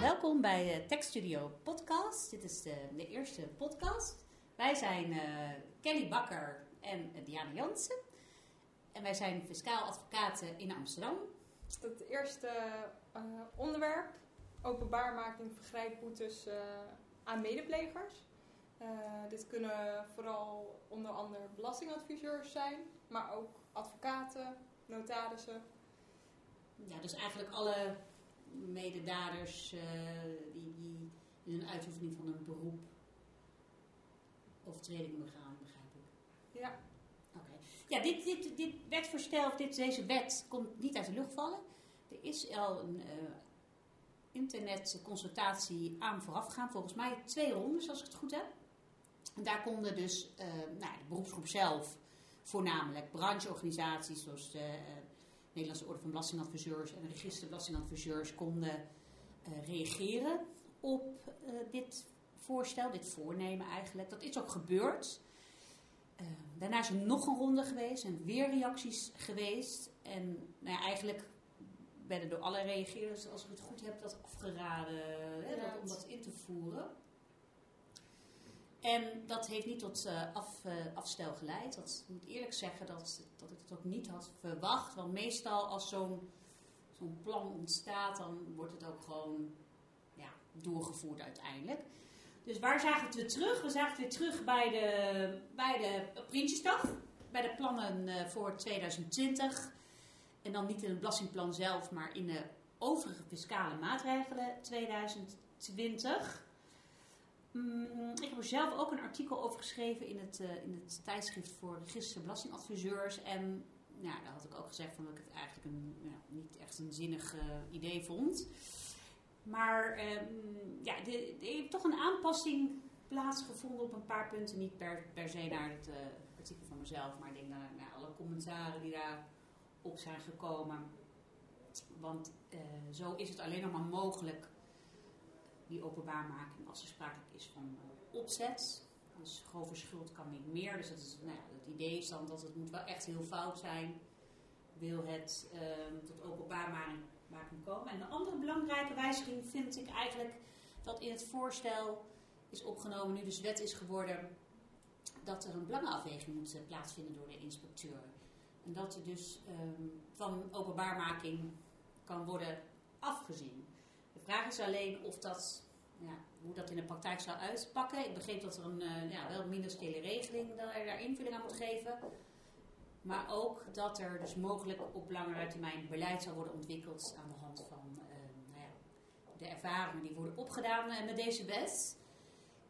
Welkom bij de Techstudio Podcast. Dit is de, de eerste podcast. Wij zijn eh, Kelly Bakker en uh, Diana Jansen. En wij zijn fiscaal advocaten in Amsterdam. Het eerste uh, onderwerp, openbaarmaking vergrijpboetes uh, aan medeplegers. Uh, dit kunnen vooral onder andere belastingadviseurs zijn, maar ook advocaten, notarissen. Ja, dus eigenlijk alle mededaders die, die in een uitoefening van een beroep overtreding begaan, begrijp ik. Ja. Oké. Ja, dit, dit, dit wetvoorstel, of dit, deze wet, komt niet uit de lucht vallen. Er is al een uh, internetconsultatie aan vooraf gegaan. Volgens mij twee rondes, als ik het goed heb. En daar konden dus uh, nou, de beroepsgroep zelf, voornamelijk brancheorganisaties zoals de Nederlandse Orde van Belastingadviseurs en Register Belastingadviseurs, konden reageren op dit voorstel, dit voornemen eigenlijk. Dat is ook gebeurd. Uh, daarna is er nog een ronde geweest en weer reacties geweest. En nou ja, eigenlijk werden door alle reageerders, als ik het goed heb, dat afgeraden hè, dat, om dat in te voeren. En dat heeft niet tot uh, af, uh, afstel geleid. Dat moet eerlijk zeggen dat, dat ik het ook niet had verwacht. Want meestal als zo'n plan ontstaat, dan wordt het ook gewoon ja, doorgevoerd uiteindelijk. Dus waar zagen we het weer terug? We zagen het weer terug bij de, bij de Prinsjesdag. Bij de plannen uh, voor 2020. En dan niet in het belastingplan zelf, maar in de overige fiscale maatregelen 2020. Mm, ik heb er zelf ook een artikel over geschreven in het, uh, in het tijdschrift voor register belastingadviseurs. En ja, daar had ik ook gezegd van dat ik het eigenlijk een, niet echt een zinnig uh, idee vond. Maar um, ja, er heeft toch een aanpassing plaatsgevonden op een paar punten. Niet per, per se naar het uh, artikel van mezelf, maar ik denk naar, naar alle commentaren die daarop zijn gekomen. Want zo is het alleen nog maar mogelijk, die openbaarmaking, als er sprake is van uh, opzet. Dus grove schuld kan niet meer. Dus dat is, nou ja, het idee is dan dat het moet wel echt heel fout zijn. Wil het tot openbaarmaking komen. En een andere belangrijke wijziging vind ik eigenlijk dat in het voorstel is opgenomen, nu dus wet is geworden, dat er een belangenafweging moet plaatsvinden door de inspecteur. En dat er dus um, van openbaarmaking kan worden afgezien. De vraag is alleen of dat, ja, hoe dat in de praktijk zou uitpakken. Ik begreep dat er een uh, ja, wel ministeriële regeling dat er daar invulling aan moet geven. Maar ook dat er dus mogelijk op langere termijn beleid zal worden ontwikkeld aan de hand van uh, nou ja, de ervaringen die worden opgedaan uh, met deze wet.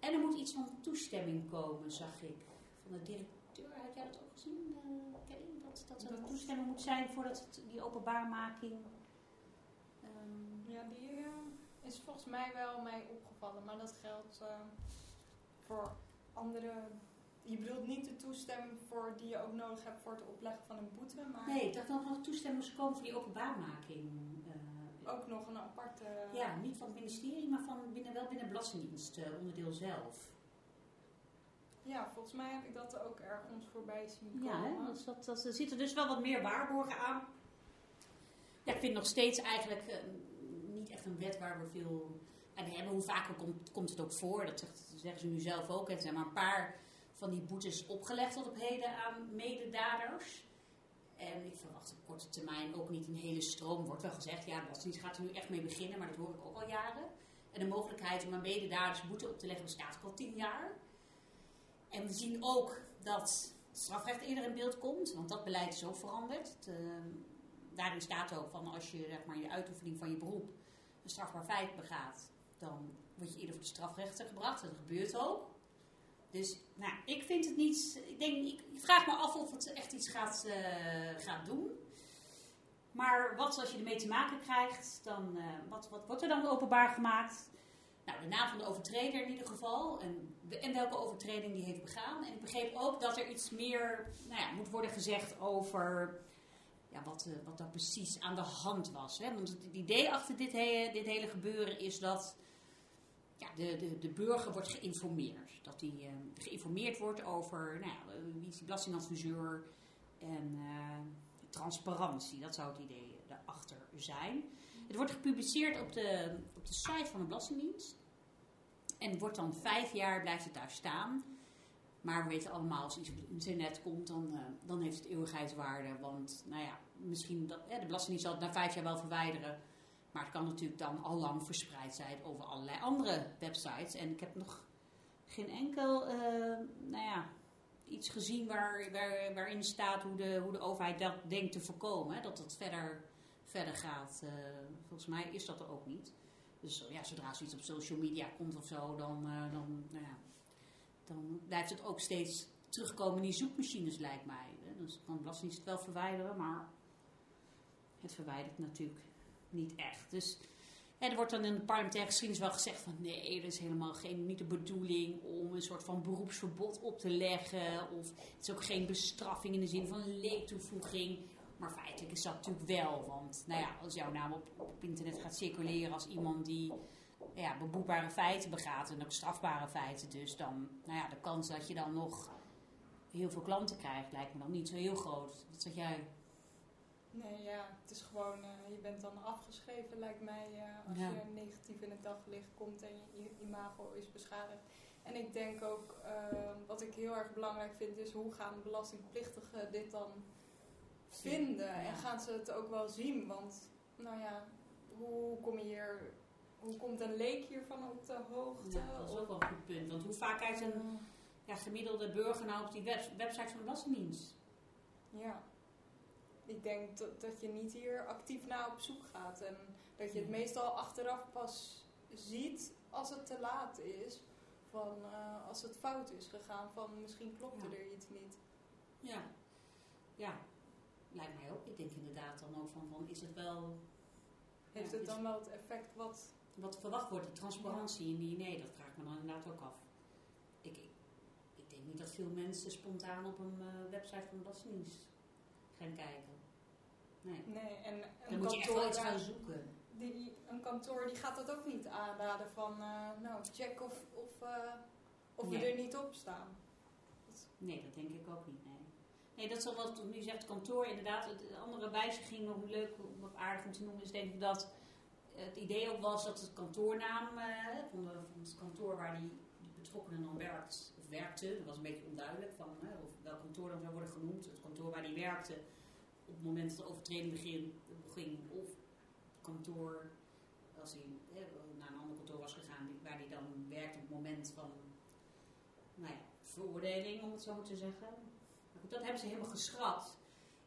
En er moet iets van toestemming komen, zag ik. Van de directeur, had jij dat ook gezien, uh? Dat, dat er toestemming moet zijn voordat die openbaarmaking... Um, ja, die is volgens mij wel mij opgevallen. Maar dat geldt voor andere je bedoelt niet de toestemming voor die je ook nodig hebt voor het opleggen van een boete, maar... Nee, ik dacht dat er nog toestemming komen voor die openbaarmaking. Uh, ook nog een aparte... Ja, niet van het ministerie, maar van binnen, wel binnen Belastingdienst, uh, onderdeel zelf. Ja, volgens mij heb ik dat ook ergens voorbij zien komen. Ja, hè? Dus dat, dat, er zitten dus wel wat meer waarborgen aan. Ja, ik vind nog steeds eigenlijk uh, niet echt een wet waar we veel aan hebben. Hoe vaker komt, komt het ook voor, dat zeggen ze nu zelf ook. Het zijn maar een paar van die boetes opgelegd tot op heden aan mededaders. En ik verwacht op korte termijn ook niet een hele stroom. Wordt wel gezegd, ja, de gaat er nu echt mee beginnen, maar dat hoor ik ook al jaren. En de mogelijkheid om aan mededaders boete op te leggen bestaat al tien jaar. En we zien ook dat strafrecht eerder in beeld komt, want dat beleid is ook veranderd. Uh, daarin staat ook van als je zeg maar, de uitoefening van je beroep een strafbaar feit begaat, dan word je eerder voor de strafrechter gebracht. Dat gebeurt ook. Dus nou, ik vind het niet. Ik, denk, ik, vraag me af of het echt iets gaat, gaat doen. Maar wat als je ermee te maken krijgt, dan, uh, wat, wat wordt er dan openbaar gemaakt? Nou, de naam van de overtreder in ieder geval. En, en welke overtreding die heeft begaan. En ik begreep ook dat er iets meer nou ja, moet worden gezegd over wat, uh, wat daar precies aan de hand was. Hè? Want het idee achter dit, dit hele gebeuren is dat ja, de, de, de burger wordt geïnformeerd. Dat hij uh, geïnformeerd wordt over nou ja, wie is die belastingadviseur en transparantie. Dat zou het idee achter zijn. Het wordt gepubliceerd op de, op de site van de Belastingdienst. En wordt dan vijf jaar, blijft het daar staan. Maar we weten allemaal, als iets op het internet komt, dan, dan heeft het eeuwigheidswaarde. Want, nou ja, misschien, dat, de Belastingdienst zal het na vijf jaar wel verwijderen. Maar het kan natuurlijk dan al lang verspreid zijn over allerlei andere websites. En ik heb nog geen enkel, uh, nou ja, iets gezien waar, waar, waarin staat hoe de, hoe de overheid dat denkt te voorkomen. Dat het verder, verder gaat. Uh, volgens mij is dat er ook niet. Dus ja, zodra zoiets op social media komt of zo, dan, uh, dan, nou ja, dan blijft het ook steeds terugkomen in die zoekmachines, lijkt mij. Dus kan de Belastingdienst het wel verwijderen, maar het verwijdert natuurlijk niet echt. Dus er wordt dan in de parlementaire geschiedenis wel gezegd van nee, dat is helemaal geen, niet de bedoeling om een soort van beroepsverbod op te leggen. Of het is ook geen bestraffing in de zin van leektoevoeging. Maar feitelijk is dat natuurlijk wel. Want nou ja, als jouw naam op, internet gaat circuleren als iemand die ja, feiten begaat en ook strafbare feiten. Dus dan, nou ja, de kans dat je dan nog heel veel klanten krijgt lijkt me dan niet zo heel groot. Wat zeg jij? Nee, ja, het is gewoon, uh, je bent dan afgeschreven, lijkt mij, uh, als ja. je negatief in het daglicht komt en je, imago is beschadigd. En ik denk ook, uh, wat ik heel erg belangrijk vind, is hoe gaan belastingplichtigen dit dan vinden? Ja. En gaan ze het ook wel zien? Want, nou ja, hoe kom je hier, hoe komt een leek hiervan op de hoogte? Ja, dat is ook wel een goed punt. Want hoe vaak kijkt een ja, gemiddelde burger nou op die web, website van de Belastingdienst? Ja ik denk dat, dat je niet hier actief naar op zoek gaat. En dat je het meestal achteraf pas ziet als het te laat is. Van uh, als het fout is gegaan, van misschien klopte ja. er iets niet. Ja, ja, lijkt mij ook. Ik denk inderdaad dan ook van, van is het wel... Heeft ja, het dan wel het effect wat... Wat verwacht wordt, die transparantie in die... Nee, dat vraag ik me dan inderdaad ook af. Ik, ik, ik denk niet dat veel mensen spontaan op een uh, website van de Belastingdienst gaan kijken. Nee. nee en een Dan moet je echt wel iets gaan zoeken. Die, een kantoor die gaat dat ook niet aanraden van, uh, nou, check of, of, uh, of nee. we er niet op staan. Nee, dat denk ik ook niet, nee. Nee, dat is al wat nu zegt kantoor inderdaad. De andere wijziging, nog leuk, wat aardig om te noemen, is denk ik dat het idee ook was dat het kantoornaam uh, van, de, van, het kantoor waar die, die betrokkenen dan werkt, of werkte, dat was een beetje onduidelijk van of welk kantoor dan zou worden genoemd. Het kantoor waar die werkte, op het moment dat de overtreding begin, ging, of kantoor, als hij naar een ander kantoor was gegaan, waar hij dan werkte op het moment van nou veroordeling, om het zo maar te zeggen. Dat hebben ze helemaal geschrapt.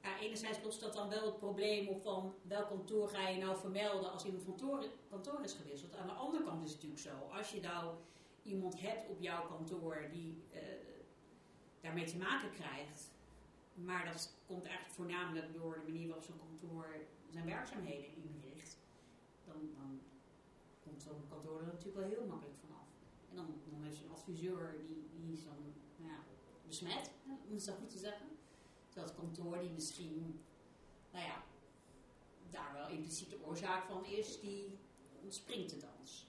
Ja, enerzijds lost dat dan wel het probleem op van welk kantoor ga je nou vermelden als iemand van kantoor, kantoor is gewisseld. Aan de andere kant is het natuurlijk zo, als je nou iemand hebt op jouw kantoor die uh, daarmee te maken krijgt, maar dat komt eigenlijk voornamelijk door de manier waarop zo'n kantoor zijn werkzaamheden inricht. Dan, dan komt zo'n kantoor er natuurlijk wel heel makkelijk vanaf. En dan, dan heeft een adviseur die, die is dan nou ja, besmet, om het zo goed te zeggen. Terwijl het kantoor die misschien, nou ja, daar wel impliciet de oorzaak van is, die ontspringt de dans.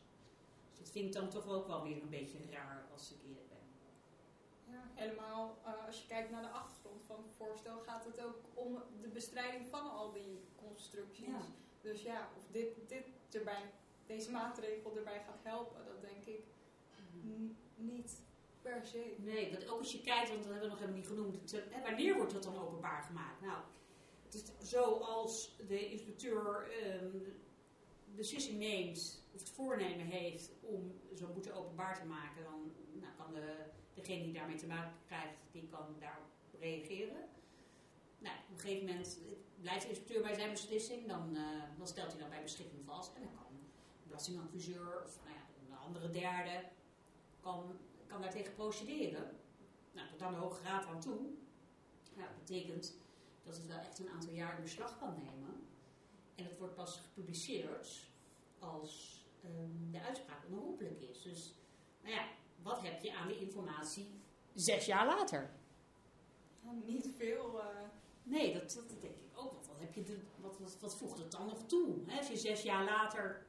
Dus dat vind ik dan toch ook wel weer een beetje raar als ik eerlijk ben. Ja, helemaal als je kijkt naar de achtergrond van het voorstel gaat het ook om de bestrijding van al die constructies. Ja. Dus ja, of dit, dit erbij, deze maatregel erbij gaat helpen, dat denk ik mm. niet per se. Nee, want ook als je kijkt, want dat hebben we nog helemaal niet genoemd, hè, wanneer wordt dat dan openbaar gemaakt? Nou, het is zo als de inspecteur um, beslissing neemt, of het voornemen heeft om zo'n boete openbaar te maken, dan nou, kan de, degene die daarmee te maken krijgt, die kan daarop reageren. Nou, op een gegeven moment blijft de inspecteur bij zijn beslissing, dan, uh, dan stelt hij dat bij beschikking vast en dan kan de belastingadviseur of nou ja, een andere derde kan, kan daartegen procederen. Nou, tot aan de Hoge Raad aan toe. Dat betekent dat het wel echt een aantal jaar in beslag kan nemen. En het wordt pas gepubliceerd als um, de uitspraak onherroepelijk is. Dus, nou ja, wat heb je aan de informatie zes jaar later? niet veel. Uh... Nee, dat, dat, denk ik ook. Wat, wat, heb je de, wat, wat, wat voegt het dan nog toe? Hè? Als je zes jaar later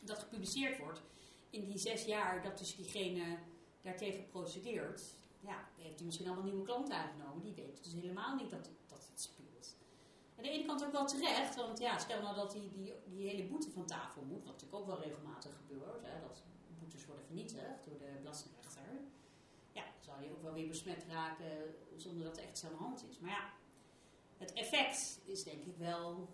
dat gepubliceerd wordt, in die zes jaar dat dus diegene daartegen procedeert, ja, heeft hij misschien al een nieuwe klant aangenomen. Die weet dus helemaal niet dat, dat het speelt. Aan de ene kant ook wel terecht, want ja, stel nou dat die, die, die hele boete van tafel moet, wat natuurlijk ook wel regelmatig gebeurt, hè, dat boetes worden vernietigd door de belastingrechter. Ja, dan zou je ook wel weer besmet raken zonder dat er echt iets aan de hand is. Maar ja, het effect is denk ik wel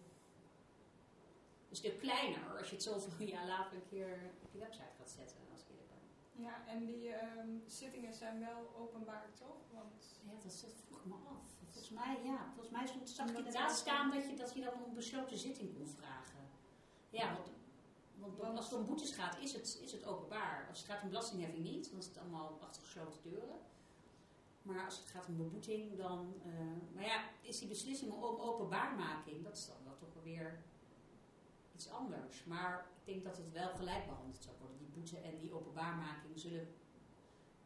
een stuk kleiner als je het zoveel jaar later een keer op je website gaat zetten. Als ik eerlijk ben. Ja, en die ehm, zittingen zijn wel openbaar, toch? Want Ja, dat, vroeg me af. Volgens mij, ja, volgens mij stond, zag ik staan dat je, dat je dan een besloten zitting kon vragen. Ja, want, want Want- als het om boetes gaat, is het, is het openbaar. Als het gaat om belastingheffing niet, dan is het allemaal achter gesloten deuren. Maar als het gaat om beboeting, dan... eh, maar ja, is die beslissing om openbaarmaking, dat is dan wel toch weer iets anders. Maar ik denk dat het wel gelijk behandeld zou worden. Die boete en die openbaarmaking zullen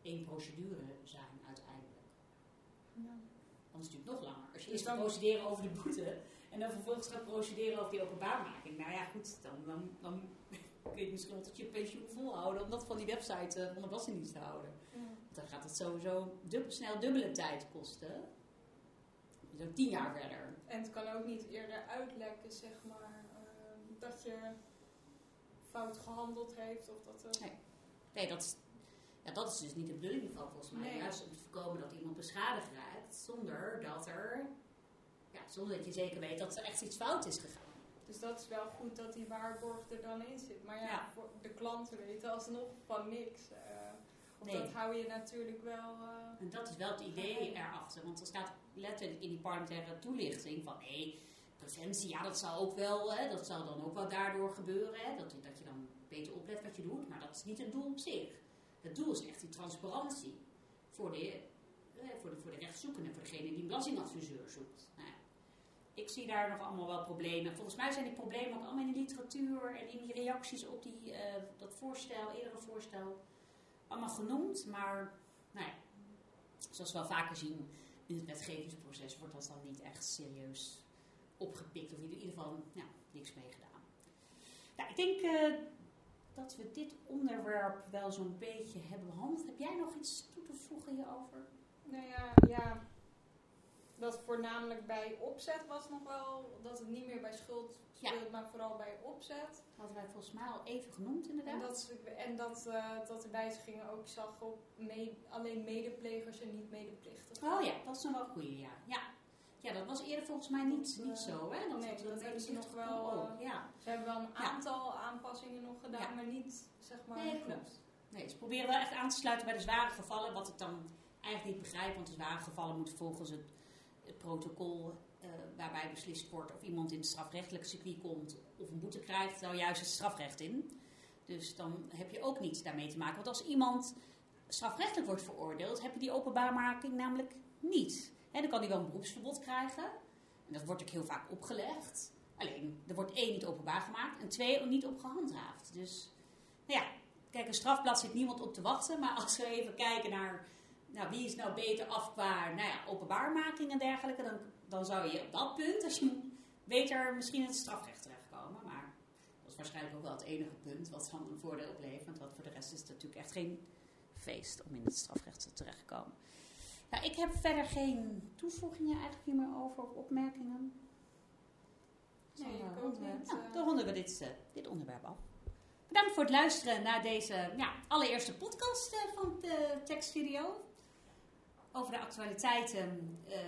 één procedure zijn uiteindelijk. ja. Anders duurt het nog langer. Als je eerst gaat procederen over de boete en dan vervolgens gaat procederen over die openbaarmaking. Nou ja, goed, dan, dan, dan kun je misschien wel tot je pensioen volhouden om dat van die website eh, van de Belastingdienst te houden. Ja. Want dan gaat het sowieso snel dubbele tijd kosten. Zo tien jaar verder. En het kan ook niet eerder uitlekken, zeg maar, ehm, dat je fout gehandeld heeft of dat. Nee. Nee, dat is, ja, dat is dus niet de bedoeling van volgens mij. Nee. Juist om te voorkomen dat iemand beschadigd raakt zonder dat er, ja, zonder dat je zeker weet dat er echt iets fout is gegaan. Dus dat is wel goed dat die waarborg er dan in zit. Maar ja, Ja. voor de klanten weten alsnog van niks. of Nee. dat hou je natuurlijk wel... eh, En dat is wel het idee erachter. Want er staat letterlijk in die parlementaire toelichting van hé, preventie, ja dat zal ook wel, hè, dat zal dan ook wel daardoor gebeuren. Hè, dat, dat je dan beter oplet wat je doet. Maar dat is niet het doel op zich. Het doel is echt die transparantie voor de, voor de, voor de rechtszoekende, voor degene die een belastingadviseur zoekt. Nou, ik zie daar nog allemaal wel problemen. Volgens mij zijn die problemen ook allemaal in de literatuur en in die reacties op die, eh, dat voorstel, eerdere voorstel, allemaal genoemd. Maar nou ja, zoals we wel vaker zien in het wetgevingsproces, wordt dat dan niet echt serieus opgepikt. Of in ieder geval ja, niks mee gedaan. Nou, ik denk eh, dat we dit onderwerp wel zo'n beetje hebben behandeld. Heb jij nog iets toe te voegen hierover? Nou ja, ja, dat voornamelijk bij opzet was nog wel, dat het niet meer bij schuld Ja. speelt, maar vooral bij opzet. Dat hadden wij volgens mij al even genoemd En inderdaad. dat, en dat, eh, dat de wijzigingen ook zag op alleen medeplegers en niet medeplichtigen. Oh ja, dat is nog wel een ja. ja. Ja, dat was eerder volgens mij niet, Dat, niet eh, zo, hè? nee, dat hebben ze nog wel, ook, ja. Ze hebben wel een Ja. aantal aanpassingen nog gedaan, Ja. maar niet, zeg maar... Nee, klopt. Nee, ze proberen wel echt aan te sluiten bij de zware gevallen, wat ik dan eigenlijk niet begrijp, want de zware gevallen moeten volgens het, protocol eh, waarbij beslist wordt of iemand in het strafrechtelijke circuit komt of een boete krijgt, nou juist het strafrecht in. Dus dan heb je ook niets daarmee te maken. Want als iemand strafrechtelijk wordt veroordeeld, heb je die openbaarmaking namelijk niet. Dan kan hij wel een beroepsverbod krijgen. En dat wordt ook heel vaak opgelegd. Alleen, er wordt één niet openbaar gemaakt en twee niet op gehandhaafd. Dus, nou ja, kijk, een strafblad zit niemand op te wachten. Maar als we even kijken naar, nou, wie is nou beter af qua nou ja, openbaarmaking en dergelijke, dan, dan zou je op dat punt, als je beter misschien in het strafrecht terechtkomen. Maar dat is waarschijnlijk ook wel het enige punt wat dan een voordeel oplevert. Want voor de rest is het natuurlijk echt geen feest om in het strafrecht te terechtkomen. Ja, ik heb verder geen toevoegingen eigenlijk hier meer over of opmerkingen. Nee, ik ook niet, nou, eh. dan ronden we dit, eh, dit onderwerp af. Bedankt voor het luisteren naar deze ja, allereerste podcast eh, van de Tekststudio. Over de actualiteiten eh,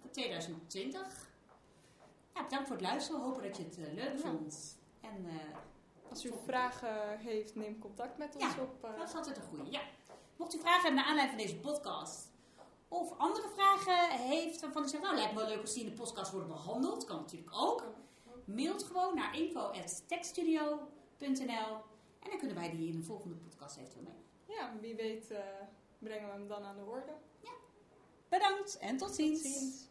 van 2020. Ja, bedankt voor het luisteren. We hopen dat je het eh, leuk Ja. vond. En eh, Als u vragen heeft, neem contact met ons Ja, op. dat is altijd een goede. Ja. Mocht u vragen hebben naar aanleiding van deze podcast. Of andere vragen heeft waarvan u zegt, nou lijkt me wel leuk als die in de podcast worden behandeld. Kan natuurlijk ook. Mailt gewoon naar info.techstudio.nl En dan kunnen wij die in een volgende podcast eventueel mee. ja, wie weet brengen we hem dan aan de orde. Bedankt en tot ziens. Tot ziens.